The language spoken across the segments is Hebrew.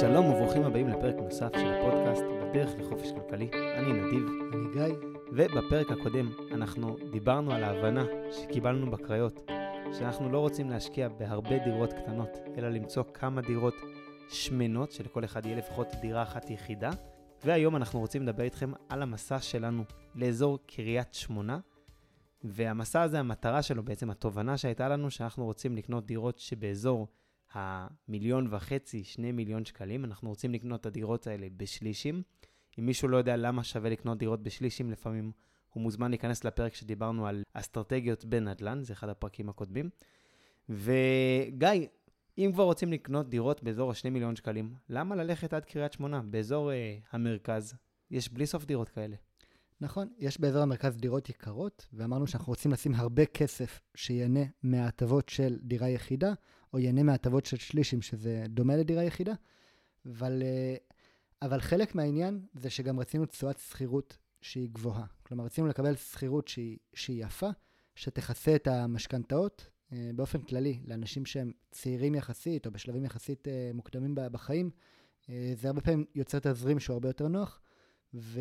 שלום וברוכים הבאים לפרק נוסף של הפודקאסט בדרך לחופש כלכלי. אני נדיב. אני גיא. ובפרק הקודם אנחנו דיברנו על ההבנה שקיבלנו בקריות, שאנחנו לא רוצים להשקיע בהרבה דירות קטנות, אלא למצוא כמה דירות שמנות, שלכל אחד יהיה לפחות דירה אחת יחידה. והיום אנחנו רוצים לדבר איתכם על המסע שלנו לאזור קריית שמונה. והמסע הזה, המטרה שלו, בעצם התובנה שהייתה לנו, שאנחנו רוצים לקנות דירות שבאזור המיליון וחצי, שני מיליון שקלים. אנחנו רוצים לקנות את הדירות האלה בשלישים. אם מישהו לא יודע למה שווה לקנות דירות בשלישים, לפעמים הוא מוזמן להיכנס לפרק שדיברנו על אסטרטגיות בנדל"ן, זה אחד הפרקים הקודמים. וגיא, אם כבר רוצים לקנות דירות באזור ה-2 מיליון שקלים, למה ללכת עד קריית שמונה? באזור אה, המרכז יש בלי סוף דירות כאלה. נכון, יש באזור המרכז דירות יקרות, ואמרנו שאנחנו רוצים לשים הרבה כסף שיהנה מההטבות של דירה יחידה, או ייהנה מההטבות של שלישים, שזה דומה לדירה יחידה, אבל, אה, אבל חלק מהעניין זה שגם רצינו תשואת שכירות שהיא גבוהה. כלומר, רצינו לקבל שכירות שהיא, שהיא יפה, שתכסה את המשכנתאות אה, באופן כללי, לאנשים שהם צעירים יחסית, או בשלבים יחסית אה, מוקדמים בחיים. זה הרבה פעמים יוצר תזרים שהוא הרבה יותר נוח, ו...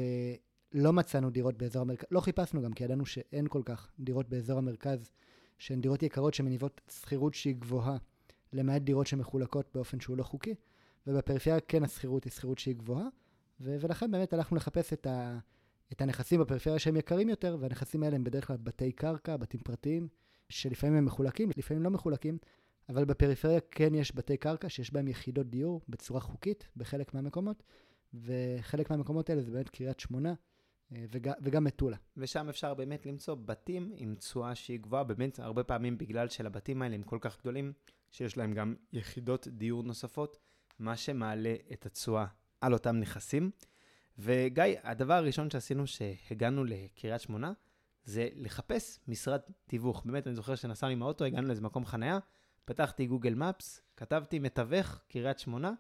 לא מצאנו דירות באזור המרכז, לא חיפשנו גם, כי ידענו שאין כל כך דירות באזור המרכז, שהן דירות יקרות שמניבות שכירות שהיא גבוהה, למעט דירות שמחולקות באופן שהוא לא חוקי, ובפריפריה כן השכירות היא שכירות שהיא גבוהה, ו- ולכן באמת הלכנו לחפש את, ה- את הנכסים בפריפריה שהם יקרים יותר, והנכסים האלה הם בדרך כלל בתי קרקע, בתים פרטיים, שלפעמים הם מחולקים, לפעמים לא מחולקים, אבל בפריפריה כן יש בתי קרקע שיש בהם יחידות דיור בצורה חוקית בחלק מהמקומות, וחלק מהמקומות האלה זה באמת קריית שמונה, וג, וגם מטולה. ושם אפשר באמת למצוא בתים עם תשואה שהיא גבוהה, באמת הרבה פעמים בגלל שלבתים האלה הם כל כך גדולים, שיש להם גם יחידות דיור נוספות, מה שמעלה את התשואה על אותם נכסים. וגיא, הדבר הראשון שעשינו שהגענו לקריית שמונה, זה לחפש משרד תיווך. באמת, אני זוכר שנסענו עם האוטו, הגענו לאיזה מקום חניה, פתחתי גוגל מפס, כתבתי מתווך קריית שמונה,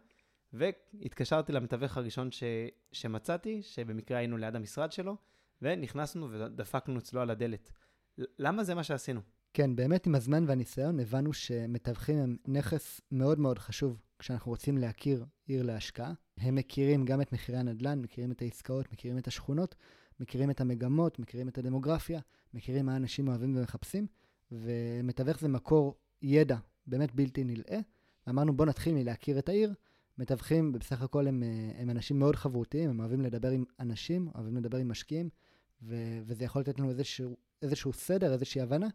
והתקשרתי למתווך הראשון ש... שמצאתי, שבמקרה היינו ליד המשרד שלו, ונכנסנו ודפקנו אצלו על הדלת. למה זה מה שעשינו? כן, באמת עם הזמן והניסיון הבנו שמתווכים הם נכס מאוד מאוד חשוב כשאנחנו רוצים להכיר עיר להשקעה. הם מכירים גם את מחירי הנדל"ן, מכירים את העסקאות, מכירים את השכונות, מכירים את המגמות, מכירים את הדמוגרפיה, מכירים מה אנשים אוהבים ומחפשים, ומתווך זה מקור ידע באמת בלתי נלאה. אמרנו בוא נתחיל מלהכיר את העיר, מתווכים, בסך הכל הם, אה, הם אנשים מאוד חברותיים, הם אוהבים לדבר עם אנשים, אוהבים לדבר עם משקיעים, ו, וזה יכול לתת לנו איזשהו, איזשהו סדר, איזושהי הבנה.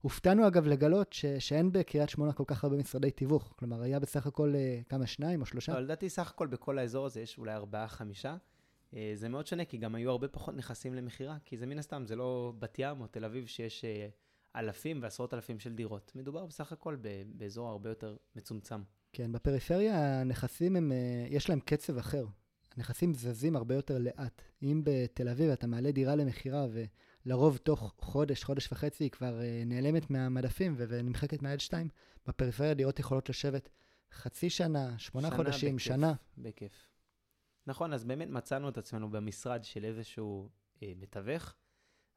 הופתענו אגב לגלות ש, שאין בקריית שמונה כל כך הרבה משרדי תיווך. כלומר, היה בסך הכל אה, כמה, שניים או שלושה? לא, לדעתי סך הכל בכל האזור הזה יש אולי ארבעה, חמישה. אה, זה מאוד שונה, כי גם היו הרבה פחות נכסים למכירה, כי זה מן הסתם, זה לא בת ים או תל אביב שיש אלפים ועשרות אלפים של דירות. מדובר בסך הכל באזור הרבה יותר מצומצם. כן, בפריפריה הנכסים הם, אה, יש להם קצב אחר. הנכסים זזים הרבה יותר לאט. אם בתל אביב אתה מעלה דירה למכירה ולרוב תוך חודש, חודש וחצי היא כבר אה, נעלמת מהמדפים ונמחקת מהיד שתיים, בפריפריה דירות יכולות לשבת חצי שנה, שמונה שנה חודשים, בכיף, שנה. בכיף. נכון, אז באמת מצאנו את עצמנו במשרד של איזשהו אה, מתווך,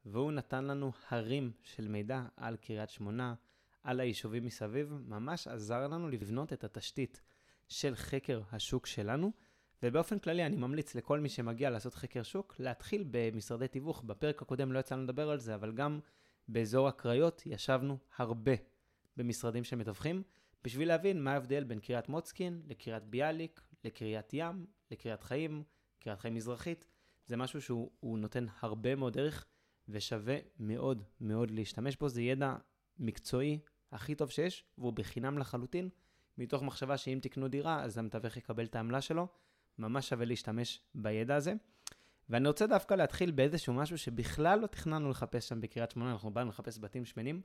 והוא נתן לנו הרים של מידע על קריית שמונה, על היישובים מסביב, ממש עזר לנו לבנות את התשתית של חקר השוק שלנו. ובאופן כללי אני ממליץ לכל מי שמגיע לעשות חקר שוק, להתחיל במשרדי תיווך. בפרק הקודם לא יצא לנו לדבר על זה, אבל גם באזור הקריות ישבנו הרבה במשרדים שמתווכים, בשביל להבין מה ההבדל בין קריית מוצקין לקריית ביאליק, לקריית ים, לקריית חיים, קריית חיים מזרחית. זה משהו שהוא נותן הרבה מאוד ערך ושווה מאוד מאוד להשתמש בו. זה ידע מקצועי הכי טוב שיש, והוא בחינם לחלוטין, מתוך מחשבה שאם תקנו דירה, אז המתווך יקבל את העמלה שלו. ממש שווה להשתמש בידע הזה. ואני רוצה דווקא להתחיל באיזשהו משהו שבכלל לא תכננו לחפש שם בקריית שמונה, אנחנו באנו לחפש בתים שמנים,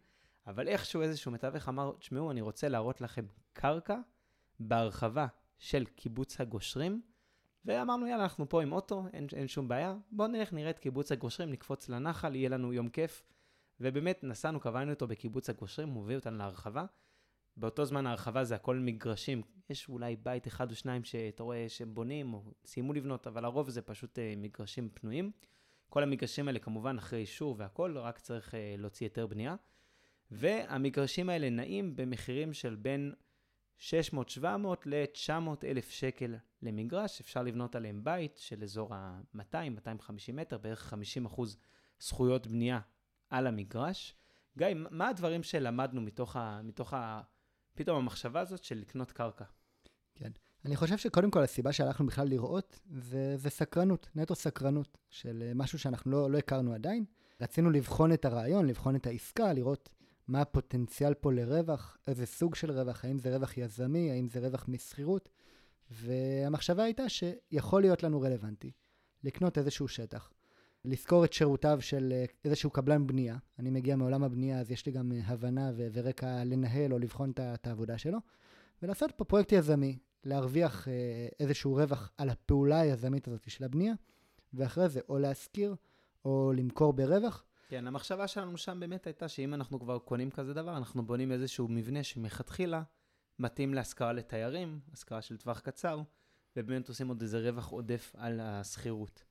אבל איכשהו איזשהו מתווך אמר, תשמעו, אני רוצה להראות לכם קרקע בהרחבה של קיבוץ הגושרים, ואמרנו, יאללה, אנחנו פה עם אוטו, אין, אין שום בעיה, בואו נלך, נראה את קיבוץ הגושרים, נקפוץ לנחל, יהיה לנו יום כיף. ובאמת נסענו, קבענו אותו בקיבוץ הגושרים, הוא הביא אותנו להרחבה. באותו זמן ההרחבה זה הכל מגרשים. יש אולי בית אחד או שניים שאתה רואה שהם בונים או סיימו לבנות, אבל הרוב זה פשוט uh, מגרשים פנויים. כל המגרשים האלה כמובן אחרי אישור והכל, רק צריך uh, להוציא היתר בנייה. והמגרשים האלה נעים במחירים של בין 600-700 ל-900 אלף שקל למגרש, אפשר לבנות עליהם בית של אזור ה-200-250 מטר, בערך 50 אחוז זכויות בנייה על המגרש. גיא, מה הדברים שלמדנו מתוך, ה, מתוך ה, פתאום המחשבה הזאת של לקנות קרקע? כן. אני חושב שקודם כל הסיבה שהלכנו בכלל לראות זה, זה סקרנות, נטו סקרנות, של אה, משהו שאנחנו לא, לא הכרנו עדיין. רצינו לבחון את הרעיון, לבחון את העסקה, לראות מה הפוטנציאל פה לרווח, איזה סוג של רווח, האם זה רווח יזמי, האם זה רווח משכירות, והמחשבה הייתה שיכול להיות לנו רלוונטי לקנות איזשהו שטח, לשכור את שירותיו של אה, איזשהו קבלן בנייה. אני מגיע מעולם הבנייה, אז יש לי גם אה, הבנה ו- ורקע לנהל או לבחון את העבודה שלו, ולעשות פה פרויקט יזמי, להרוויח אה, איזשהו רווח על הפעולה היזמית הזאת של הבנייה, ואחרי זה או להשכיר או למכור ברווח. כן, המחשבה שלנו שם באמת הייתה שאם אנחנו כבר קונים כזה דבר, אנחנו בונים איזשהו מבנה שמלכתחילה מתאים להשכרה לתיירים, השכרה של טווח קצר, ובאמת עושים עוד איזה רווח עודף על השכירות.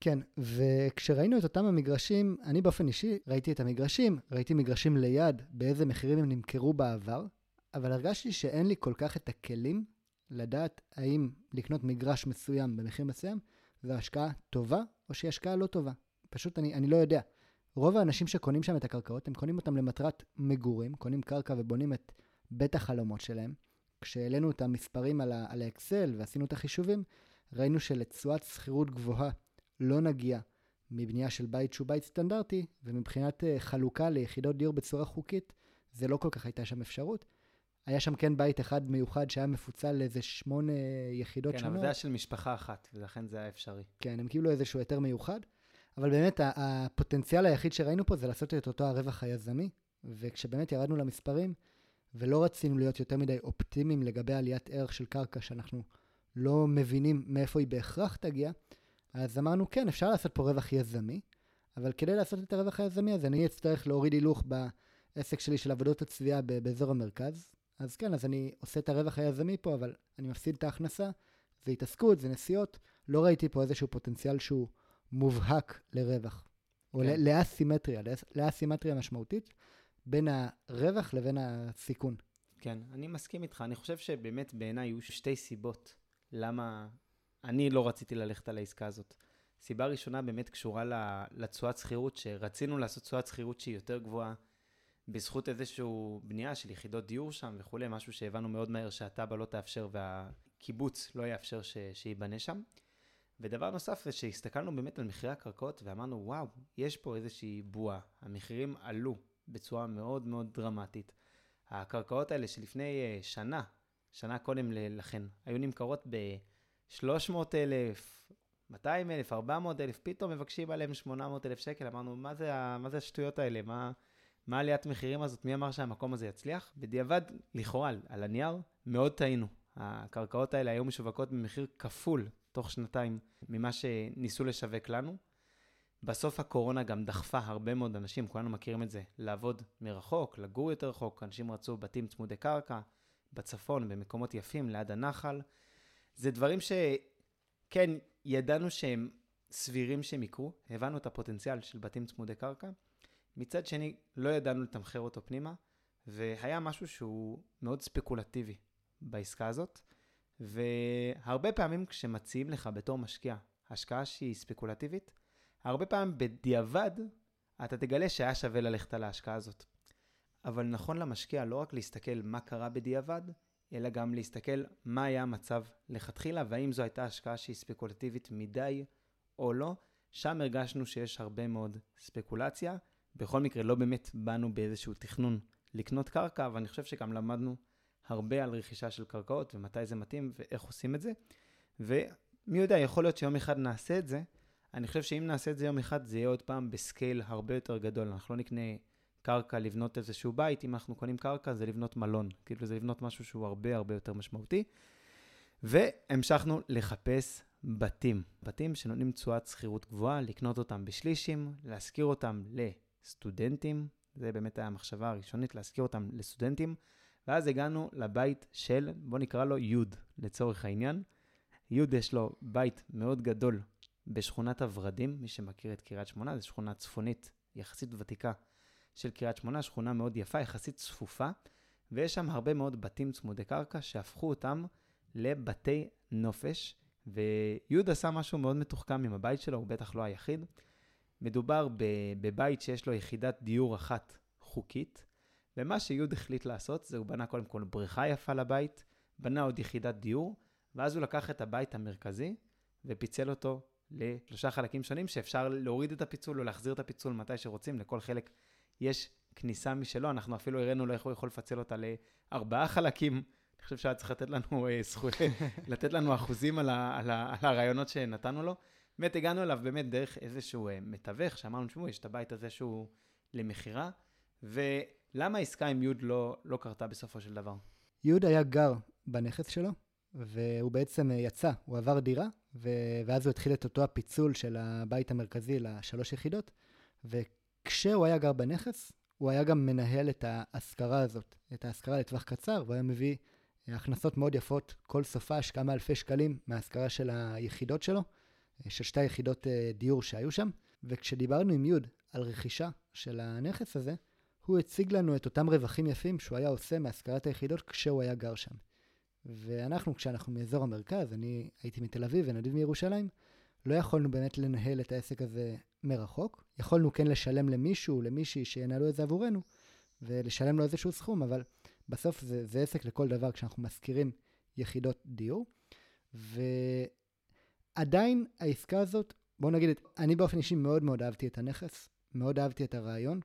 כן, וכשראינו את אותם המגרשים, אני באופן אישי ראיתי את המגרשים, ראיתי מגרשים ליד, באיזה מחירים הם נמכרו בעבר, אבל הרגשתי שאין לי כל כך את הכלים לדעת האם לקנות מגרש מסוים במחיר מסוים, זו השקעה טובה או שהיא השקעה לא טובה. פשוט אני, אני לא יודע. רוב האנשים שקונים שם את הקרקעות, הם קונים אותם למטרת מגורים, קונים קרקע ובונים את בית החלומות שלהם. כשהעלינו את המספרים על, ה- על האקסל ועשינו את החישובים, ראינו שלתשואת שכירות גבוהה לא נגיע מבנייה של בית שהוא בית סטנדרטי, ומבחינת uh, חלוקה ליחידות דיור בצורה חוקית, זה לא כל כך הייתה שם אפשרות. היה שם כן בית אחד מיוחד שהיה מפוצל לאיזה שמונה יחידות כן, שונות. כן, אבל זה היה של משפחה אחת, ולכן זה היה אפשרי. כן, הם קיבלו איזשהו היתר מיוחד. אבל באמת, הפוטנציאל היחיד שראינו פה זה לעשות את אותו הרווח היזמי, וכשבאמת ירדנו למספרים, ולא רצינו להיות יותר מדי אופטימיים לגבי עליית ערך של קרקע, שאנחנו לא מבינים מאיפה היא בהכרח תגיע, אז אמרנו, כן, אפשר לעשות פה רווח יזמי, אבל כדי לעשות את הרווח היזמי הזה, אני אצטרך להוריד הילוך בעסק שלי של עבודות הצביעה באזור המרכז. אז כן, אז אני עושה את הרווח היזמי פה, אבל אני מפסיד את ההכנסה, זה התעסקות, זה נסיעות. לא ראיתי פה איזשהו פוטנציאל שהוא מובהק לרווח, או כן. לאסימטריה, לאסימטריה משמעותית בין הרווח לבין הסיכון. כן, אני מסכים איתך. אני חושב שבאמת בעיניי היו שתי סיבות למה אני לא רציתי ללכת על העסקה הזאת. סיבה ראשונה באמת קשורה לתשואת שכירות, שרצינו לעשות תשואת שכירות שהיא יותר גבוהה, בזכות איזושהי בנייה של יחידות דיור שם וכולי, משהו שהבנו מאוד מהר שהתב"ע לא תאפשר והקיבוץ לא יאפשר ש... שייבנה שם. ודבר נוסף זה שהסתכלנו באמת על מחירי הקרקעות ואמרנו, וואו, יש פה איזושהי בועה. המחירים עלו בצורה מאוד מאוד דרמטית. הקרקעות האלה שלפני uh, שנה, שנה קודם לכן, היו נמכרות ב-300,000, 200,000, 400,000, פתאום מבקשים עליהם 800,000 שקל. אמרנו, מה זה, מה זה השטויות האלה? מה, מה עליית מחירים הזאת? מי אמר שהמקום הזה יצליח? בדיעבד, לכאורה, על הנייר, מאוד טעינו. הקרקעות האלה היו משווקות במחיר כפול תוך שנתיים ממה שניסו לשווק לנו. בסוף הקורונה גם דחפה הרבה מאוד אנשים, כולנו מכירים את זה, לעבוד מרחוק, לגור יותר רחוק, אנשים רצו בתים צמודי קרקע, בצפון, במקומות יפים, ליד הנחל. זה דברים שכן, ידענו שהם סבירים שהם יקרו, הבנו את הפוטנציאל של בתים צמודי קרקע. מצד שני, לא ידענו לתמחר אותו פנימה, והיה משהו שהוא מאוד ספקולטיבי בעסקה הזאת. והרבה פעמים כשמציעים לך בתור משקיע השקעה שהיא ספקולטיבית, הרבה פעמים בדיעבד אתה תגלה שהיה שווה ללכת על ההשקעה הזאת. אבל נכון למשקיע לא רק להסתכל מה קרה בדיעבד, אלא גם להסתכל מה היה המצב לכתחילה, והאם זו הייתה השקעה שהיא ספקולטיבית מדי או לא. שם הרגשנו שיש הרבה מאוד ספקולציה. בכל מקרה, לא באמת באנו באיזשהו תכנון לקנות קרקע, אבל אני חושב שגם למדנו הרבה על רכישה של קרקעות ומתי זה מתאים ואיך עושים את זה. ומי יודע, יכול להיות שיום אחד נעשה את זה. אני חושב שאם נעשה את זה יום אחד, זה יהיה עוד פעם בסקייל הרבה יותר גדול. אנחנו לא נקנה קרקע לבנות איזשהו בית, אם אנחנו קונים קרקע זה לבנות מלון. כאילו זה לבנות משהו שהוא הרבה הרבה יותר משמעותי. והמשכנו לחפש בתים. בתים שנותנים תשואת שכירות גבוהה, לקנות אותם בשלישים, להשכיר אותם לסטודנטים. זה באמת היה המחשבה הראשונית, להשכיר אותם לסטודנטים. ואז הגענו לבית של, בוא נקרא לו יוד, לצורך העניין. יוד יש לו בית מאוד גדול בשכונת הורדים, מי שמכיר את קריית שמונה, זו שכונה צפונית יחסית ותיקה של קריית שמונה, שכונה מאוד יפה, יחסית צפופה, ויש שם הרבה מאוד בתים צמודי קרקע שהפכו אותם לבתי נופש, ויהוד עשה משהו מאוד מתוחכם עם הבית שלו, הוא בטח לא היחיד. מדובר בבית שיש לו יחידת דיור אחת חוקית, ומה שיהוד החליט לעשות זה הוא בנה קודם כל בריכה יפה לבית, בנה עוד יחידת דיור, ואז הוא לקח את הבית המרכזי ופיצל אותו לשלושה חלקים שונים, שאפשר להוריד את הפיצול או להחזיר את הפיצול מתי שרוצים, לכל חלק יש כניסה משלו, אנחנו אפילו הראינו לו איך הוא יכול לפצל אותה לארבעה חלקים. אני חושב שהיה צריך לתת לנו אה, זכות, לתת לנו אחוזים על, ה, על, ה, על הרעיונות שנתנו לו. באמת הגענו אליו באמת דרך איזשהו אה, מתווך, שאמרנו, תשמעו, יש את הבית הזה שהוא למכירה, ולמה העסקה עם יוד לא, לא קרתה בסופו של דבר? יוד היה גר בנכס שלו, והוא בעצם אה, יצא, הוא עבר דירה, ו... ואז הוא התחיל את אותו הפיצול של הבית המרכזי לשלוש יחידות, וכשהוא היה גר בנכס, הוא היה גם מנהל את ההשכרה הזאת, את ההשכרה לטווח קצר, והוא היה מביא אה, הכנסות מאוד יפות כל סופש, כמה אלפי שקלים מההשכרה של היחידות שלו, אה, של שתי יחידות דיור שהיו שם. וכשדיברנו עם יוד על רכישה של הנכס הזה, הוא הציג לנו את אותם רווחים יפים שהוא היה עושה מהשכרת היחידות כשהוא היה גר שם. ואנחנו, כשאנחנו מאזור המרכז, אני הייתי מתל אביב ונדיב מירושלים, לא יכולנו באמת לנהל את העסק הזה מרחוק. יכולנו כן לשלם למישהו, למישהי שינהלו את זה עבורנו, ולשלם לו איזשהו סכום, אבל בסוף זה, זה עסק לכל דבר כשאנחנו משכירים יחידות דיור. ועדיין העסקה הזאת, בואו נגיד, אני באופן אישי מאוד מאוד אהבתי את הנכס, מאוד אהבתי את הרעיון.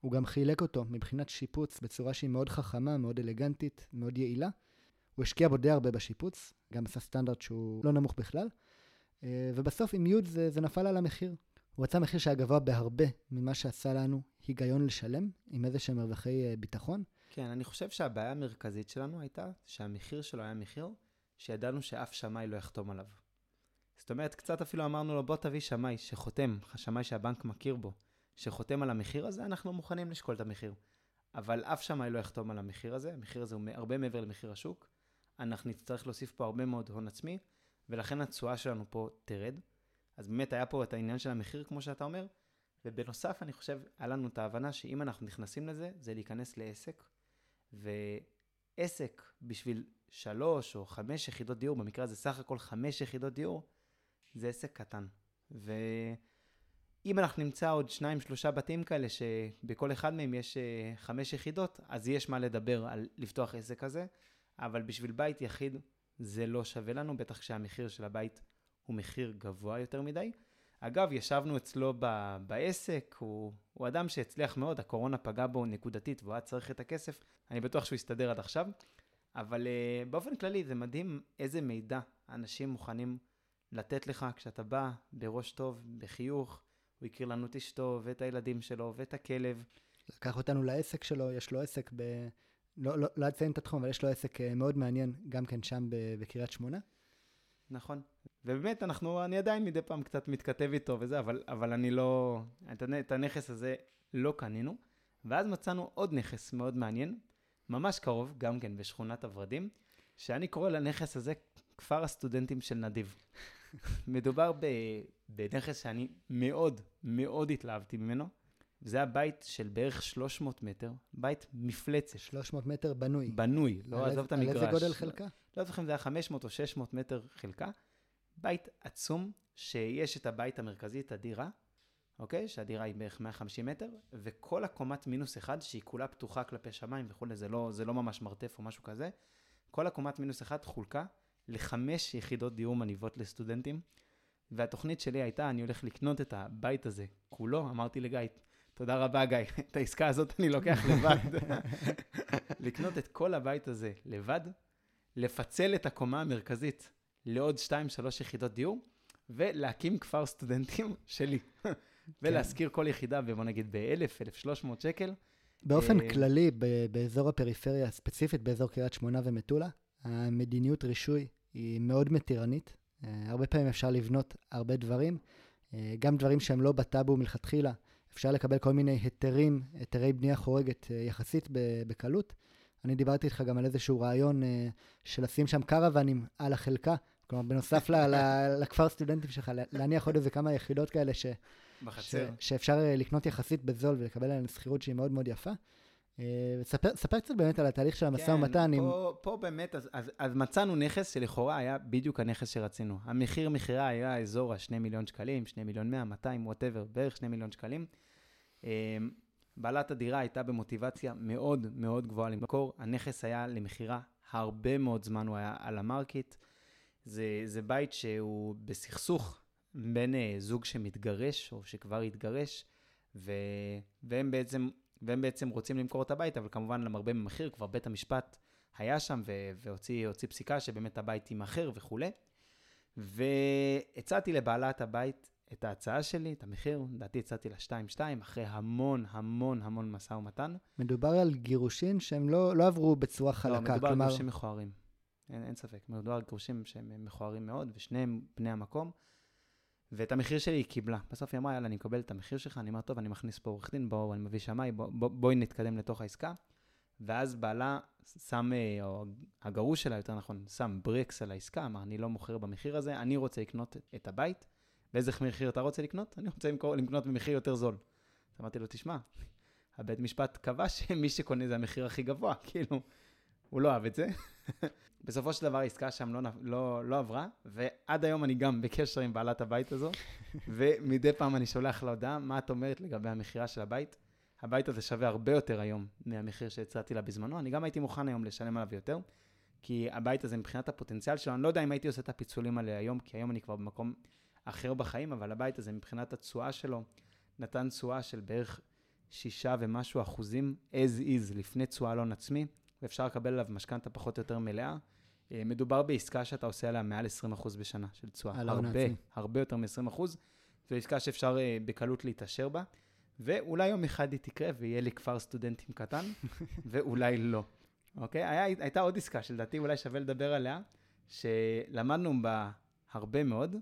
הוא גם חילק אותו מבחינת שיפוץ בצורה שהיא מאוד חכמה, מאוד אלגנטית, מאוד יעילה. הוא השקיע בו די הרבה בשיפוץ, גם עשה סטנדרט שהוא לא נמוך בכלל, אה, ובסוף עם יוד זה, זה נפל על המחיר. הוא רצה מחיר שהיה גבוה בהרבה ממה שעשה לנו היגיון לשלם, עם איזה שהם מרווחי אה, ביטחון. כן, אני חושב שהבעיה המרכזית שלנו הייתה שהמחיר שלו היה מחיר שידענו שאף שמאי לא יחתום עליו. זאת אומרת, קצת אפילו אמרנו לו, בוא תביא שמאי שחותם, שמאי שהבנק מכיר בו, שחותם על המחיר הזה, אנחנו מוכנים לשקול את המחיר. אבל אף שמאי לא יחתום על המחיר הזה, המחיר הזה הוא הרבה מעבר למחיר השוק, אנחנו נצטרך להוסיף פה הרבה מאוד הון עצמי, ולכן התשואה שלנו פה תרד. אז באמת היה פה את העניין של המחיר, כמו שאתה אומר, ובנוסף, אני חושב, היה לנו את ההבנה שאם אנחנו נכנסים לזה, זה להיכנס לעסק, ועסק בשביל שלוש או חמש יחידות דיור, במקרה הזה סך הכל חמש יחידות דיור, זה עסק קטן. ואם אנחנו נמצא עוד שניים, שלושה בתים כאלה, שבכל אחד מהם יש אה, חמש יחידות, אז יש מה לדבר על לפתוח עסק כזה. אבל בשביל בית יחיד זה לא שווה לנו, בטח כשהמחיר של הבית הוא מחיר גבוה יותר מדי. אגב, ישבנו אצלו ב- בעסק, הוא, הוא אדם שהצליח מאוד, הקורונה פגעה בו נקודתית והוא היה צריך את הכסף, אני בטוח שהוא יסתדר עד עכשיו, אבל uh, באופן כללי זה מדהים איזה מידע אנשים מוכנים לתת לך כשאתה בא בראש טוב, בחיוך, הוא הכיר לנו את אשתו ואת הילדים שלו ואת הכלב. לקח אותנו לעסק שלו, יש לו עסק ב... לא, לא, לא אציין את התחום, אבל יש לו עסק אה, מאוד מעניין, גם כן שם בקריית שמונה. נכון. ובאמת, אנחנו, אני עדיין מדי פעם קצת מתכתב איתו וזה, אבל, אבל אני לא, את, את הנכס הזה לא קנינו. ואז מצאנו עוד נכס מאוד מעניין, ממש קרוב, גם כן בשכונת הוורדים, שאני קורא לנכס הזה כפר הסטודנטים של נדיב. מדובר ב, בנכס שאני מאוד מאוד התלהבתי ממנו. זה היה בית של בערך 300 מטר, בית מפלצת. 300 מטר בנוי. בנוי, לא עזוב את המגרש. על איזה גודל חלקה? לא זוכר אם זה היה 500 או 600 מטר חלקה. בית עצום, שיש את הבית המרכזי, את הדירה, אוקיי? שהדירה היא בערך 150 מטר, וכל הקומת מינוס אחד, שהיא כולה פתוחה כלפי שמיים וכולי, זה לא, זה לא ממש מרתף או משהו כזה, כל הקומת מינוס אחד חולקה לחמש יחידות דיור מניבות לסטודנטים. והתוכנית שלי הייתה, אני הולך לקנות את הבית הזה כולו, אמרתי לגיא, תודה רבה, גיא. את העסקה הזאת אני לוקח לבד. לקנות את כל הבית הזה לבד, לפצל את הקומה המרכזית לעוד 2-3 יחידות דיור, ולהקים כפר סטודנטים שלי. ולהשכיר כל יחידה, בוא נגיד, ב-1,000, 1,300 שקל. באופן אה, כללי, באזור הפריפריה, ספציפית באזור קריית שמונה ומטולה, המדיניות רישוי היא מאוד מתירנית. אה, הרבה פעמים אפשר לבנות הרבה דברים, אה, גם דברים שהם לא בטאבו מלכתחילה, אפשר לקבל כל מיני היתרים, היתרי בנייה חורגת אה, יחסית בקלות. אני דיברתי איתך גם על איזשהו רעיון אה, של לשים שם קרוונים על החלקה, כלומר, בנוסף לכפר סטודנטים שלך, להניח עוד איזה כמה יחידות כאלה ש... ש... שאפשר אה, לקנות יחסית בזול ולקבל עליהן שכירות שהיא מאוד מאוד יפה. ספר, ספר קצת באמת על התהליך של המשא ומתן. כן, פה, עם... פה באמת, אז, אז, אז מצאנו נכס שלכאורה היה בדיוק הנכס שרצינו. המחיר מכירה היה אזור ה-2 מיליון שקלים, 2 מיליון 100, 200, whatever, בערך 2 מיליון שקלים. אה, בעלת הדירה הייתה במוטיבציה מאוד מאוד גבוהה למכור. הנכס היה למכירה, הרבה מאוד זמן הוא היה על ה market. זה, זה בית שהוא בסכסוך בין uh, זוג שמתגרש או שכבר התגרש, ו... והם בעצם והם בעצם רוצים למכור את הבית, אבל כמובן למרבה במחיר, כבר בית המשפט היה שם ו- והוציא פסיקה שבאמת הבית יימכר וכולי. והצעתי לבעלת הבית את ההצעה שלי, את המחיר, לדעתי הצעתי לה 2-2, אחרי המון המון המון משא ומתן. מדובר על גירושין שהם לא, לא עברו בצורה חלקה, לא, מדובר כלומר... על גירושים מכוערים. אין, אין ספק, מדובר על גירושים שהם מכוערים מאוד, ושניהם בני המקום. ואת המחיר שלי היא קיבלה. בסוף היא אמרה, יאללה, אני מקבל את המחיר שלך, אני אומר, טוב, אני מכניס פה עורך דין, בואו, אני מביא שמאי, בוא, בוא, בואי נתקדם לתוך העסקה. ואז בעלה שם, אה, או הגרוש שלה, יותר נכון, שם ברקס על העסקה, אמר, אני לא מוכר במחיר הזה, אני רוצה לקנות את הבית. באיזה מחיר אתה רוצה לקנות? אני רוצה למכור, לקנות במחיר יותר זול. אז אמרתי לו, תשמע, הבית משפט קבע שמי שקונה זה המחיר הכי גבוה, כאילו, הוא לא אהב את זה. בסופו של דבר העסקה שם לא, לא, לא עברה, ועד היום אני גם בקשר עם בעלת הבית הזו, ומדי פעם אני שולח לה הודעה, מה את אומרת לגבי המכירה של הבית? הבית הזה שווה הרבה יותר היום מהמחיר שהצעתי לה בזמנו, אני גם הייתי מוכן היום לשלם עליו יותר, כי הבית הזה מבחינת הפוטנציאל שלו, אני לא יודע אם הייתי עושה את הפיצולים האלה היום, כי היום אני כבר במקום אחר בחיים, אבל הבית הזה מבחינת התשואה שלו, נתן תשואה של בערך שישה ומשהו אחוזים as is, לפני תשואה לא עצמי, ואפשר לקבל עליו משכנתה פחות או יותר מלאה. אה, מדובר בעסקה שאתה עושה עליה מעל 20% בשנה של תשואה. הרבה, הרבה יותר מ-20%. זו עסקה שאפשר אה, בקלות להתעשר בה, ואולי יום אחד היא תקרה ויהיה לי כפר סטודנטים קטן, ואולי לא. אוקיי? היה, הייתה עוד עסקה שלדעתי אולי שווה לדבר עליה, שלמדנו בה הרבה מאוד,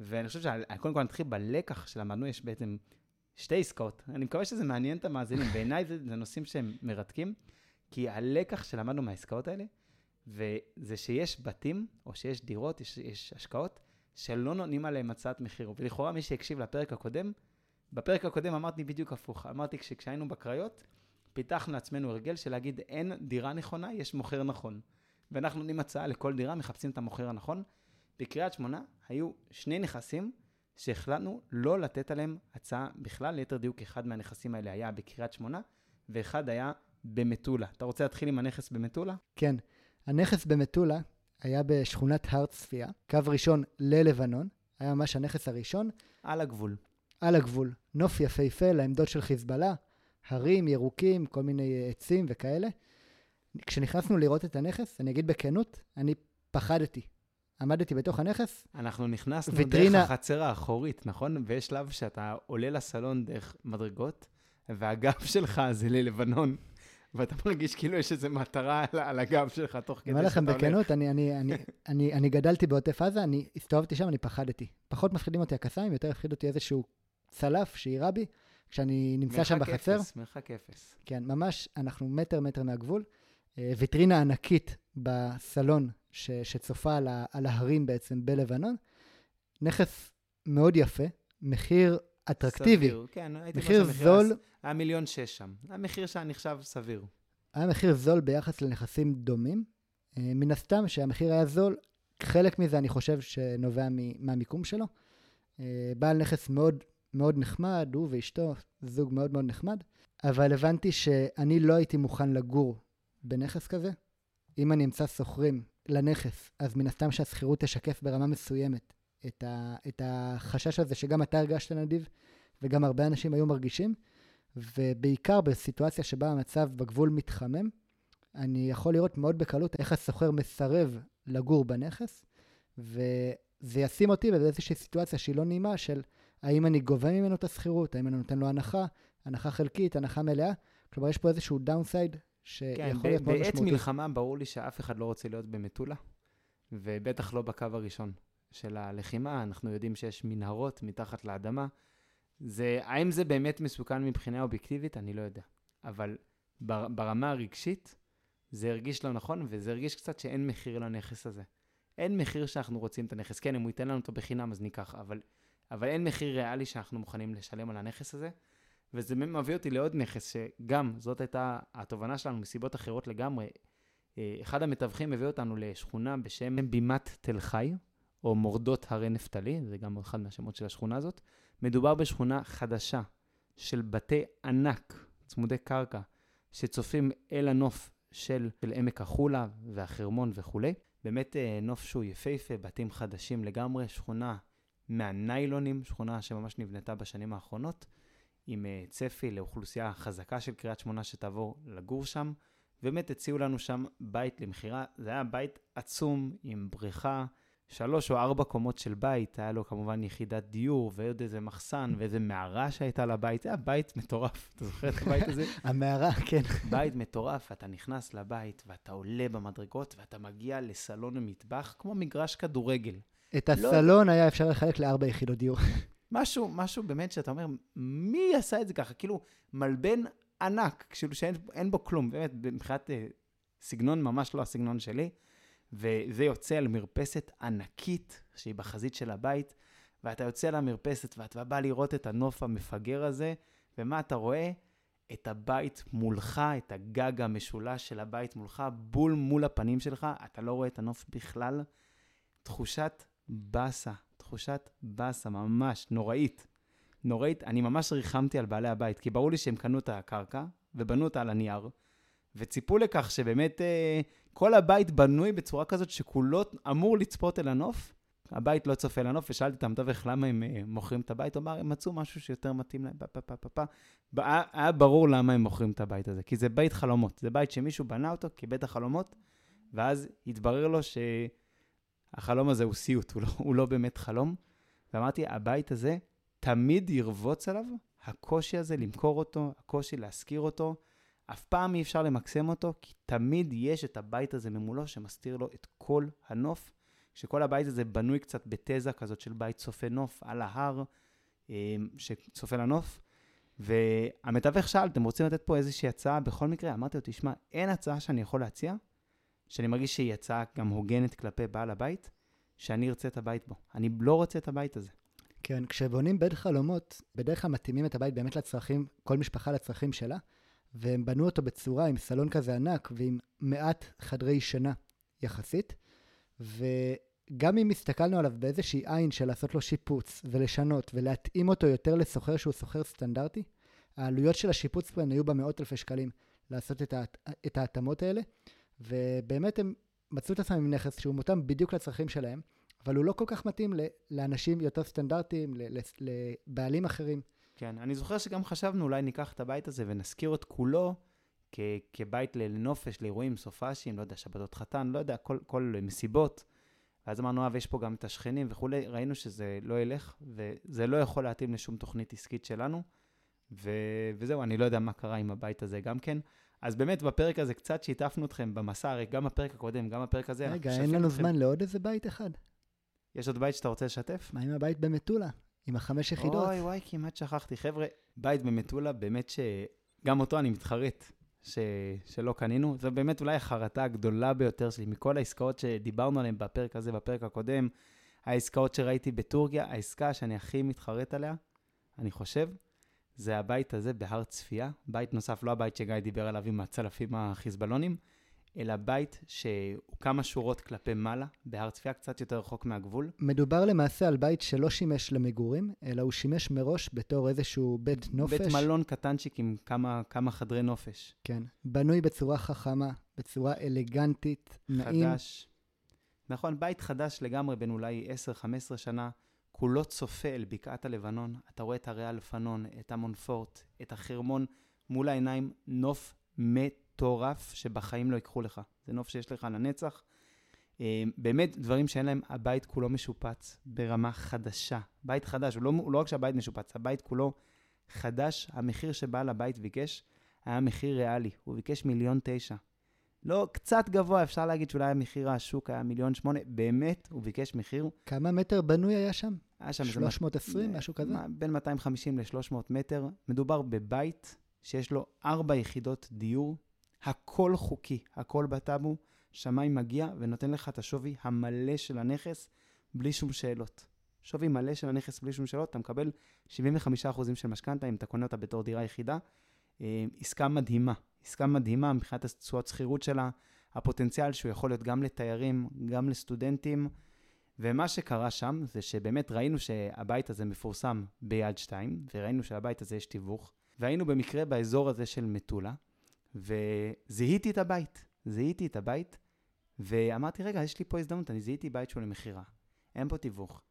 ואני חושב שקודם כל נתחיל בלקח שלמדנו, יש בעצם שתי עסקאות. אני מקווה שזה מעניין את המאזינים, בעיניי זה, זה נושאים שהם מרתקים, כי הלקח שלמדנו מהעסקאות האלה, וזה שיש בתים, או שיש דירות, יש, יש השקעות, שלא נותנים עליהם הצעת מחיר. ולכאורה מי שהקשיב לפרק הקודם, בפרק הקודם אמרתי בדיוק הפוך. אמרתי שכשהיינו בקריות, פיתחנו לעצמנו הרגל של להגיד אין דירה נכונה, יש מוכר נכון. ואנחנו נותנים הצעה לכל דירה, מחפשים את המוכר הנכון. בקריית שמונה היו שני נכסים שהחלטנו לא לתת עליהם הצעה בכלל, ליתר דיוק אחד מהנכסים האלה היה בקריית שמונה, ואחד היה במטולה. אתה רוצה להתחיל עם הנכס במטולה? כן. הנכס במטולה היה בשכונת הר צפיה, קו ראשון ללבנון, היה ממש הנכס הראשון. על הגבול. על הגבול. נוף יפהפה לעמדות של חיזבאללה, הרים ירוקים, כל מיני עצים וכאלה. כשנכנסנו לראות את הנכס, אני אגיד בכנות, אני פחדתי. עמדתי בתוך הנכס. אנחנו נכנסנו ויטרינה... דרך החצר האחורית, נכון? ויש שלב שאתה עולה לסלון דרך מדרגות, והגב שלך זה ללבנון. ואתה מרגיש כאילו יש איזו מטרה על, על הגב שלך תוך כדי שאתה הולך. אני אומר לכם בכנות, אני, אני, אני, אני, אני גדלתי בעוטף עזה, אני הסתובבתי שם, אני פחדתי. פחות מפחידים אותי הקסאמים, יותר הפחיד אותי איזשהו צלף שיירה בי, כשאני נמצא שם בחצר. מרחק אפס, מרחק אפס. כן, ממש, אנחנו מטר מטר מהגבול. אה, ויטרינה ענקית בסלון ש, שצופה על, ה, על ההרים בעצם בלבנון. נכס מאוד יפה, מחיר אטרקטיבי. סביר, כן, הייתי מחיר זול. היה מיליון שש שם. המחיר שהיה נחשב סביר. היה מחיר זול ביחס לנכסים דומים. אה, מן הסתם שהמחיר היה זול, חלק מזה אני חושב שנובע מהמיקום שלו. אה, בעל נכס מאוד מאוד נחמד, הוא ואשתו, זוג מאוד מאוד נחמד, אבל הבנתי שאני לא הייתי מוכן לגור בנכס כזה. אם אני אמצא שוכרים לנכס, אז מן הסתם שהשכירות תשקף ברמה מסוימת את, ה, את החשש הזה שגם אתה הרגשת נדיב, וגם הרבה אנשים היו מרגישים, ובעיקר בסיטואציה שבה המצב בגבול מתחמם, אני יכול לראות מאוד בקלות איך הסוחר מסרב לגור בנכס, וזה ישים אותי באיזושהי סיטואציה שהיא לא נעימה של האם אני גובה ממנו את השכירות, האם אני נותן לו הנחה, הנחה חלקית, הנחה מלאה. כלומר, יש פה איזשהו דאונסייד שיכול כן, להיות מאוד משמעותי. בעת מלחמה ברור לי שאף אחד לא רוצה להיות במטולה, ובטח לא בקו הראשון של הלחימה. אנחנו יודעים שיש מנהרות מתחת לאדמה. זה, האם זה באמת מסוכן מבחינה אובייקטיבית? אני לא יודע. אבל בר, ברמה הרגשית, זה הרגיש לא נכון, וזה הרגיש קצת שאין מחיר לנכס הזה. אין מחיר שאנחנו רוצים את הנכס. כן, אם הוא ייתן לנו אותו בחינם, אז ניקח, אבל, אבל אין מחיר ריאלי שאנחנו מוכנים לשלם על הנכס הזה. וזה מביא אותי לעוד נכס, שגם זאת הייתה התובנה שלנו מסיבות אחרות לגמרי. אה, אחד המתווכים הביא אותנו לשכונה בשם בימת תל חי, או מורדות הרי נפתלי, זה גם אחד מהשמות של השכונה הזאת. מדובר בשכונה חדשה של בתי ענק, צמודי קרקע, שצופים אל הנוף של, של עמק החולה והחרמון וכולי. באמת אה, נוף שהוא יפהפה, בתים חדשים לגמרי, שכונה מהניילונים, שכונה שממש נבנתה בשנים האחרונות, עם אה, צפי לאוכלוסייה חזקה של קריית שמונה שתעבור לגור שם. באמת הציעו לנו שם בית למכירה. זה היה בית עצום עם בריכה, שלוש או ארבע קומות של בית. היה לו כמובן יחידת דיור ועוד איזה מחסן ואיזה מערה שהייתה לבית. זה היה בית מטורף. אתה זוכר את הבית הזה? המערה, כן. בית מטורף, אתה נכנס לבית ואתה עולה במדרגות ואתה מגיע לסלון המטבח כמו מגרש כדורגל. את הסלון לא... היה אפשר לחלק לארבע יחידות דיור. משהו, משהו באמת שאתה אומר, מי עשה את זה ככה? כאילו, מלבן ענק, כאילו שאין בו כלום, באמת, מבחינת אה, סגנון ממש לא הסגנון שלי, וזה יוצא על מרפסת ענקית שהיא בחזית של הבית, ואתה יוצא למרפסת ואתה בא לראות את הנוף המפגר הזה, ומה אתה רואה? את הבית מולך, את הגג המשולש של הבית מולך, בול מול הפנים שלך, אתה לא רואה את הנוף בכלל. תחושת באסה, תחושת באסה ממש נוראית. נוראית, אני ממש ריחמתי על בעלי הבית, כי ברור לי שהם קנו את הקרקע ובנו אותה על הנייר, וציפו לכך שבאמת אה, כל הבית בנוי בצורה כזאת שכולו אמור לצפות אל הנוף. הבית לא צופה אל הנוף, ושאלתי את המתווך למה הם אה, מוכרים את הבית, הוא אמר, הם מצאו משהו שיותר מתאים להם, פה, פה, פה, פה. היה, ברור למה הם מוכרים את הבית הזה, כי זה בית חלומות, זה בית שמישהו בנה אותו כבית החלומות, ואז התברר לו שהחלום הזה הוא סיוט, הוא לא, הוא לא באמת חלום. ואמרתי, הבית הזה תמיד ירבוץ עליו הקושי הזה למכור אותו, הקושי להשכיר אותו. אף פעם אי אפשר למקסם אותו, כי תמיד יש את הבית הזה ממולו שמסתיר לו את כל הנוף, שכל הבית הזה בנוי קצת בתזה כזאת של בית צופה נוף על ההר, אה, שצופה לנוף. והמתווך שאל, אתם רוצים לתת פה איזושהי הצעה? בכל מקרה, אמרתי לו, תשמע, אין הצעה שאני יכול להציע, שאני מרגיש שהיא הצעה גם הוגנת כלפי בעל הבית, שאני ארצה את הבית בו. אני לא רוצה את הבית הזה. כן, כשבונים בית חלומות, בדרך כלל מתאימים את הבית באמת לצרכים, כל משפחה לצרכים שלה, והם בנו אותו בצורה עם סלון כזה ענק ועם מעט חדרי שינה יחסית, וגם אם הסתכלנו עליו באיזושהי עין של לעשות לו שיפוץ ולשנות ולהתאים אותו יותר לסוחר שהוא סוחר סטנדרטי, העלויות של השיפוץ פה היו במאות אלפי שקלים לעשות את, ההת... את ההתאמות האלה, ובאמת הם מצאו את עצמם עם נכס שהוא מותאם בדיוק לצרכים שלהם, אבל הוא לא כל כך מתאים לאנשים יותר סטנדרטיים, לבעלים אחרים. כן, אני זוכר שגם חשבנו, אולי ניקח את הבית הזה ונשכיר את כולו כ- כבית לנופש, לאירועים, סופאשים, לא יודע, שבתות חתן, לא יודע, כל, כל מסיבות. ואז אמרנו, אה, ויש פה גם את השכנים וכולי, ראינו שזה לא ילך, וזה לא יכול להתאים לשום תוכנית עסקית שלנו. ו- וזהו, אני לא יודע מה קרה עם הבית הזה גם כן. אז באמת, בפרק הזה קצת שיתפנו אתכם במסע, הרי גם בפרק הקודם, גם בפרק הזה. רגע, אין לנו אתכם... זמן לעוד איזה בית אחד. יש עוד בית שאתה רוצה לשתף? מה עם הבית במטולה? עם החמש יחידות? אוי, וואי, כמעט שכחתי. חבר'ה, בית במטולה, באמת שגם אותו אני מתחרט ש... שלא קנינו. זו באמת אולי החרטה הגדולה ביותר שלי מכל העסקאות שדיברנו עליהן בפרק הזה, בפרק הקודם. העסקאות שראיתי בטורקיה, העסקה שאני הכי מתחרט עליה, אני חושב, זה הבית הזה בהר צפייה. בית נוסף, לא הבית שגיא דיבר עליו עם הצלפים החיזבאלונים, אלא בית שהוא כמה שורות כלפי מעלה, בהר צפייה, קצת יותר רחוק מהגבול. מדובר למעשה על בית שלא שימש למגורים, אלא הוא שימש מראש בתור איזשהו בית נופש. בית מלון קטנצ'יק עם כמה, כמה חדרי נופש. כן, בנוי בצורה חכמה, בצורה אלגנטית, נעים. חדש. נכון, בית חדש לגמרי, בין אולי 10-15 שנה, כולו צופה אל בקעת הלבנון. אתה רואה את הרי הלפנון, את המונפורט, את החרמון, מול העיניים, נוף. מטורף שבחיים לא ייקחו לך. זה נוף שיש לך לנצח. אה, באמת דברים שאין להם, הבית כולו משופץ ברמה חדשה. בית חדש, הוא לא, לא רק שהבית משופץ, הבית כולו חדש. המחיר שבעל הבית ביקש היה מחיר ריאלי, הוא ביקש מיליון תשע. לא, קצת גבוה, אפשר להגיד שאולי המחיר השוק היה מיליון שמונה, באמת, הוא ביקש מחיר. כמה מטר בנוי היה שם? היה שם 320, משהו כזה? בין 250 ל-300 מטר. מדובר בבית שיש לו ארבע יחידות דיור, הכל חוקי, הכל בטאבו, שמאי מגיע ונותן לך את השווי המלא של הנכס, בלי שום שאלות. שווי מלא של הנכס בלי שום שאלות, אתה מקבל 75% של משכנתה אם אתה קונה אותה בתור דירה יחידה. אה, עסקה מדהימה, עסקה מדהימה מבחינת התשואות שכירות שלה, הפוטנציאל שהוא יכול להיות גם לתיירים, גם לסטודנטים. ומה שקרה שם זה שבאמת ראינו שהבית הזה מפורסם ביד 2, וראינו שלבית הזה יש תיווך, והיינו במקרה באזור הזה של מטולה, וזיהיתי את הבית, זיהיתי את הבית, ואמרתי, רגע, יש לי פה הזדמנות, אני זיהיתי בית שהוא למכירה, אין פה תיווך.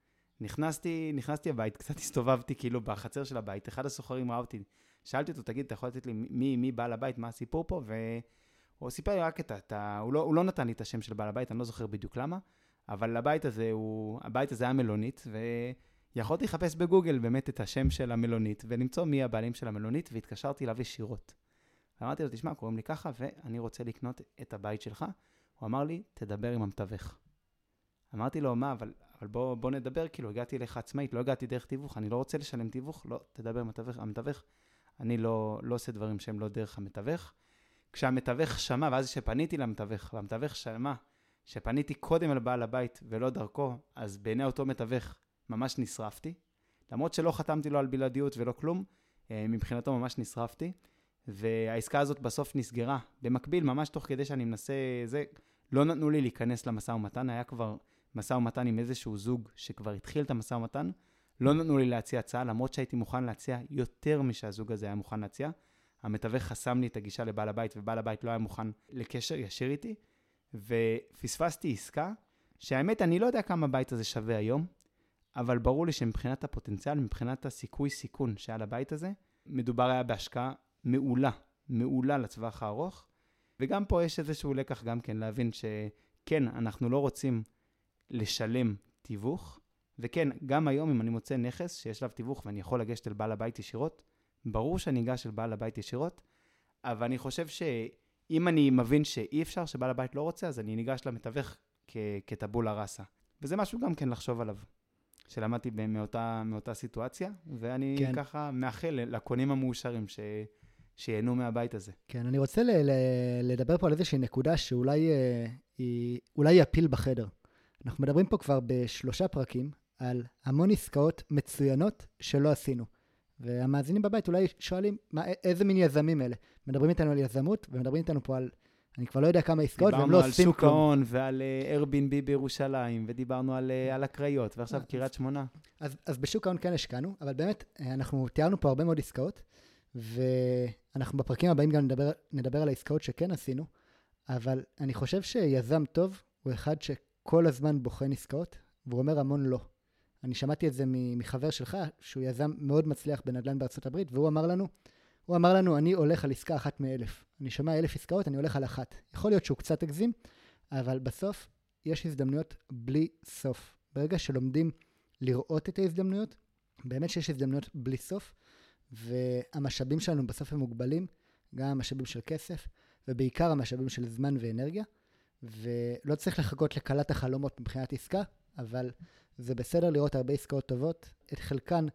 נכנסתי, נכנסתי הבית, קצת הסתובבתי כאילו בחצר של הבית, אחד הסוחרים ראה אותי, שאלתי אותו, תגיד, אתה יכול לתת לי מי, מי בעל הבית, מה הסיפור פה? והוא סיפר לי רק את ה... הוא לא, הוא לא נתן לי את השם של בעל הבית, אני לא זוכר בדיוק למה, אבל הבית הזה הוא, הבית הזה היה מלונית, ויכולתי לחפש בגוגל באמת את השם של המלונית, ולמצוא מי הבעלים של המלונית, והתקשרתי אליו ישירות. אמרתי לו, תשמע, קוראים לי ככה, ואני רוצה לקנות את הבית שלך. הוא אמר לי, תדבר עם המתווך. אמרתי לו, מה, אבל, אבל בוא, בוא נדבר, כאילו, הגעתי אליך עצמאית, לא הגעתי דרך תיווך, אני לא רוצה לשלם תיווך, לא, תדבר עם המתווך. המתווך, אני לא, לא עושה דברים שהם לא דרך המתווך. כשהמתווך שמע, ואז כשפניתי למתווך, והמתווך שמע שפניתי קודם אל בעל הבית ולא דרכו, אז בעיני אותו מתווך ממש נשרפתי. למרות שלא חתמתי לו על בלעדיות ולא כלום, אה, מבחינתו ממש נשרפתי. והעסקה הזאת בסוף נסגרה. במקביל, ממש תוך כדי שאני מנסה זה, לא נתנו לי להיכנס למשא ומתן, היה כבר משא ומתן עם איזשהו זוג שכבר התחיל את המשא ומתן. לא נתנו לי להציע הצעה, למרות שהייתי מוכן להציע יותר משהזוג הזה היה מוכן להציע. המתווך חסם לי את הגישה לבעל הבית, ובעל הבית לא היה מוכן לקשר ישיר איתי. ופספסתי עסקה, שהאמת, אני לא יודע כמה הבית הזה שווה היום, אבל ברור לי שמבחינת הפוטנציאל, מבחינת הסיכוי-סיכון שהיה לבית הזה, מדובר היה בהשקעה מעולה, מעולה לטווח הארוך. וגם פה יש איזשהו לקח גם כן, להבין שכן, אנחנו לא רוצים לשלם תיווך, וכן, גם היום אם אני מוצא נכס שיש עליו תיווך ואני יכול לגשת אל בעל הבית ישירות, ברור שאני אגש אל בעל הבית ישירות, אבל אני חושב ש... אם אני מבין שאי אפשר, שבעל הבית לא רוצה, אז אני ניגש למתווך כ- כטבולה ראסה. וזה משהו גם כן לחשוב עליו, שלמדתי מאותה, מאותה סיטואציה, ואני כן. ככה מאחל לקונים המאושרים ש... שייהנו מהבית הזה. כן, אני רוצה ל- ל- לדבר פה על איזושהי נקודה שאולי אה, היא, אולי היא הפיל בחדר. אנחנו מדברים פה כבר בשלושה פרקים על המון עסקאות מצוינות שלא עשינו. והמאזינים בבית אולי שואלים, מה, איזה מין יזמים אלה? מדברים איתנו על יזמות, ומדברים איתנו פה על, אני כבר לא יודע כמה עסקאות, והם לא עושים כלום. דיברנו על שוק ההון ועל uh, Airbnb בירושלים, ודיברנו על, uh, על הקריות, ועכשיו אה, קריית שמונה. אז, אז בשוק ההון כן השקענו, אבל באמת, אנחנו תיארנו פה הרבה מאוד עסקאות, ואנחנו בפרקים הבאים גם נדבר, נדבר על העסקאות שכן עשינו, אבל אני חושב שיזם טוב הוא אחד שכל הזמן בוחן עסקאות, והוא אומר המון לא. אני שמעתי את זה מחבר שלך, שהוא יזם מאוד מצליח בנדל"ן בארצות הברית, והוא אמר לנו, הוא אמר לנו, אני הולך על עסקה אחת מאלף. אני שומע אלף עסקאות, אני הולך על אחת. יכול להיות שהוא קצת הגזים, אבל בסוף יש הזדמנויות בלי סוף. ברגע שלומדים לראות את ההזדמנויות, באמת שיש הזדמנויות בלי סוף, והמשאבים שלנו בסוף הם מוגבלים, גם המשאבים של כסף, ובעיקר המשאבים של זמן ואנרגיה, ולא צריך לחכות לקלת החלומות מבחינת עסקה, אבל זה בסדר לראות הרבה עסקאות טובות. את חלקן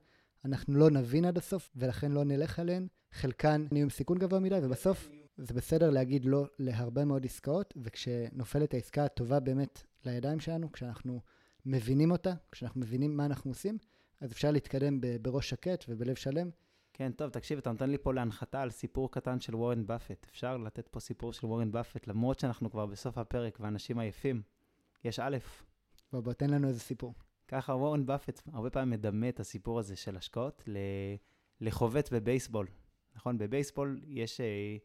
אנחנו לא נבין עד הסוף, ולכן לא נלך עליהן. חלקן נהיו עם סיכון גבוה מדי, ובסוף זה בסדר להגיד לא להרבה מאוד עסקאות, וכשנופלת העסקה הטובה באמת לידיים שלנו, כשאנחנו מבינים אותה, כשאנחנו מבינים מה אנחנו עושים, אז אפשר להתקדם בראש שקט ובלב שלם. כן, טוב, תקשיב, אתה נותן לי פה להנחתה על סיפור קטן של וורן באפט. אפשר לתת פה סיפור של וורן באפט, למרות שאנחנו כבר בסוף הפרק ואנשים עייפים. יש א'. בוא, בוא, תן לנו איזה סיפור. ככה וורן באפט הרבה פעמים מדמה את הסיפור הזה של השקעות לחובט בבייסבול. נכון? בבייסבול יש, אה,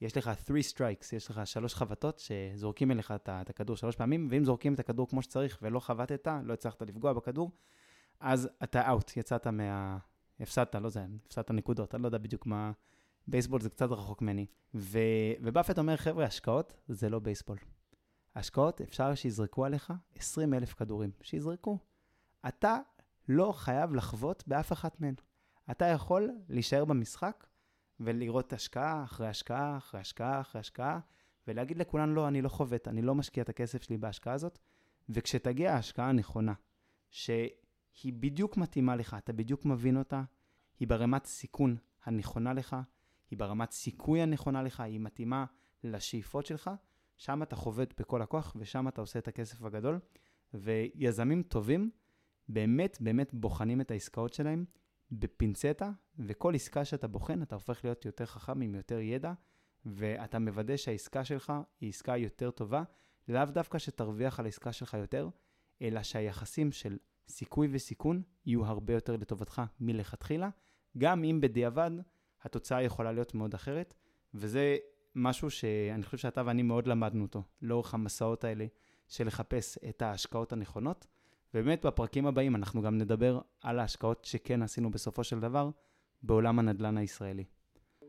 יש לך 3 strikes, יש לך שלוש חבטות שזורקים אליך את הכדור שלוש פעמים, ואם זורקים את הכדור כמו שצריך ולא חבטת, לא הצלחת לפגוע בכדור, אז אתה אאוט, יצאת מה... הפסדת, לא זה, הפסדת נקודות, אני לא יודע בדיוק מה... בייסבול זה קצת רחוק ממני. ו... ובאפט אומר, חבר'ה, השקעות זה לא בייסבול. השקעות, אפשר שיזרקו עליך 20 אלף כדורים, שיזרקו. אתה לא חייב לחוות באף אחת מהן. אתה יכול להישאר במשחק ולראות השקעה אחרי השקעה אחרי השקעה אחרי השקעה, ולהגיד לכולן, לא, אני לא חובט, אני לא משקיע את הכסף שלי בהשקעה הזאת, וכשתגיע ההשקעה הנכונה, שהיא בדיוק מתאימה לך, אתה בדיוק מבין אותה, היא ברמת סיכון הנכונה לך, היא ברמת סיכוי הנכונה לך, היא מתאימה לשאיפות שלך, שם אתה חובט בכל הכוח, ושם אתה עושה את הכסף הגדול. ויזמים טובים באמת באמת בוחנים את העסקאות שלהם בפינצטה, וכל עסקה שאתה בוחן, אתה הופך להיות יותר חכם עם יותר ידע, ואתה מוודא שהעסקה שלך היא עסקה יותר טובה, לאו דווקא שתרוויח על העסקה שלך יותר, אלא שהיחסים של סיכוי וסיכון יהיו הרבה יותר לטובתך מלכתחילה, גם אם בדיעבד התוצאה יכולה להיות מאוד אחרת, וזה משהו שאני חושב שאתה ואני מאוד למדנו אותו, לאורך המסעות האלה של לחפש את ההשקעות הנכונות. ובאמת בפרקים הבאים אנחנו גם נדבר על ההשקעות שכן עשינו בסופו של דבר בעולם הנדל"ן הישראלי.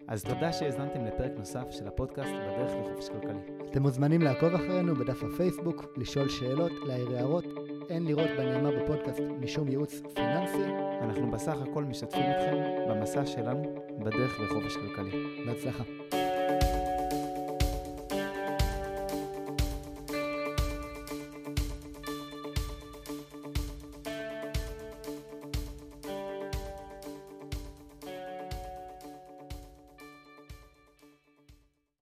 אז תודה שהאזנתם לפרק נוסף של הפודקאסט בדרך לחופש כלכלי. אתם מוזמנים לעקוב אחרינו בדף הפייסבוק, לשאול שאלות, להעיר הערות. אין לראות בנאמר בפודקאסט משום ייעוץ פיננסי. אנחנו בסך הכל משתפים אתכם במסע שלנו בדרך לחופש כלכלי. בהצלחה.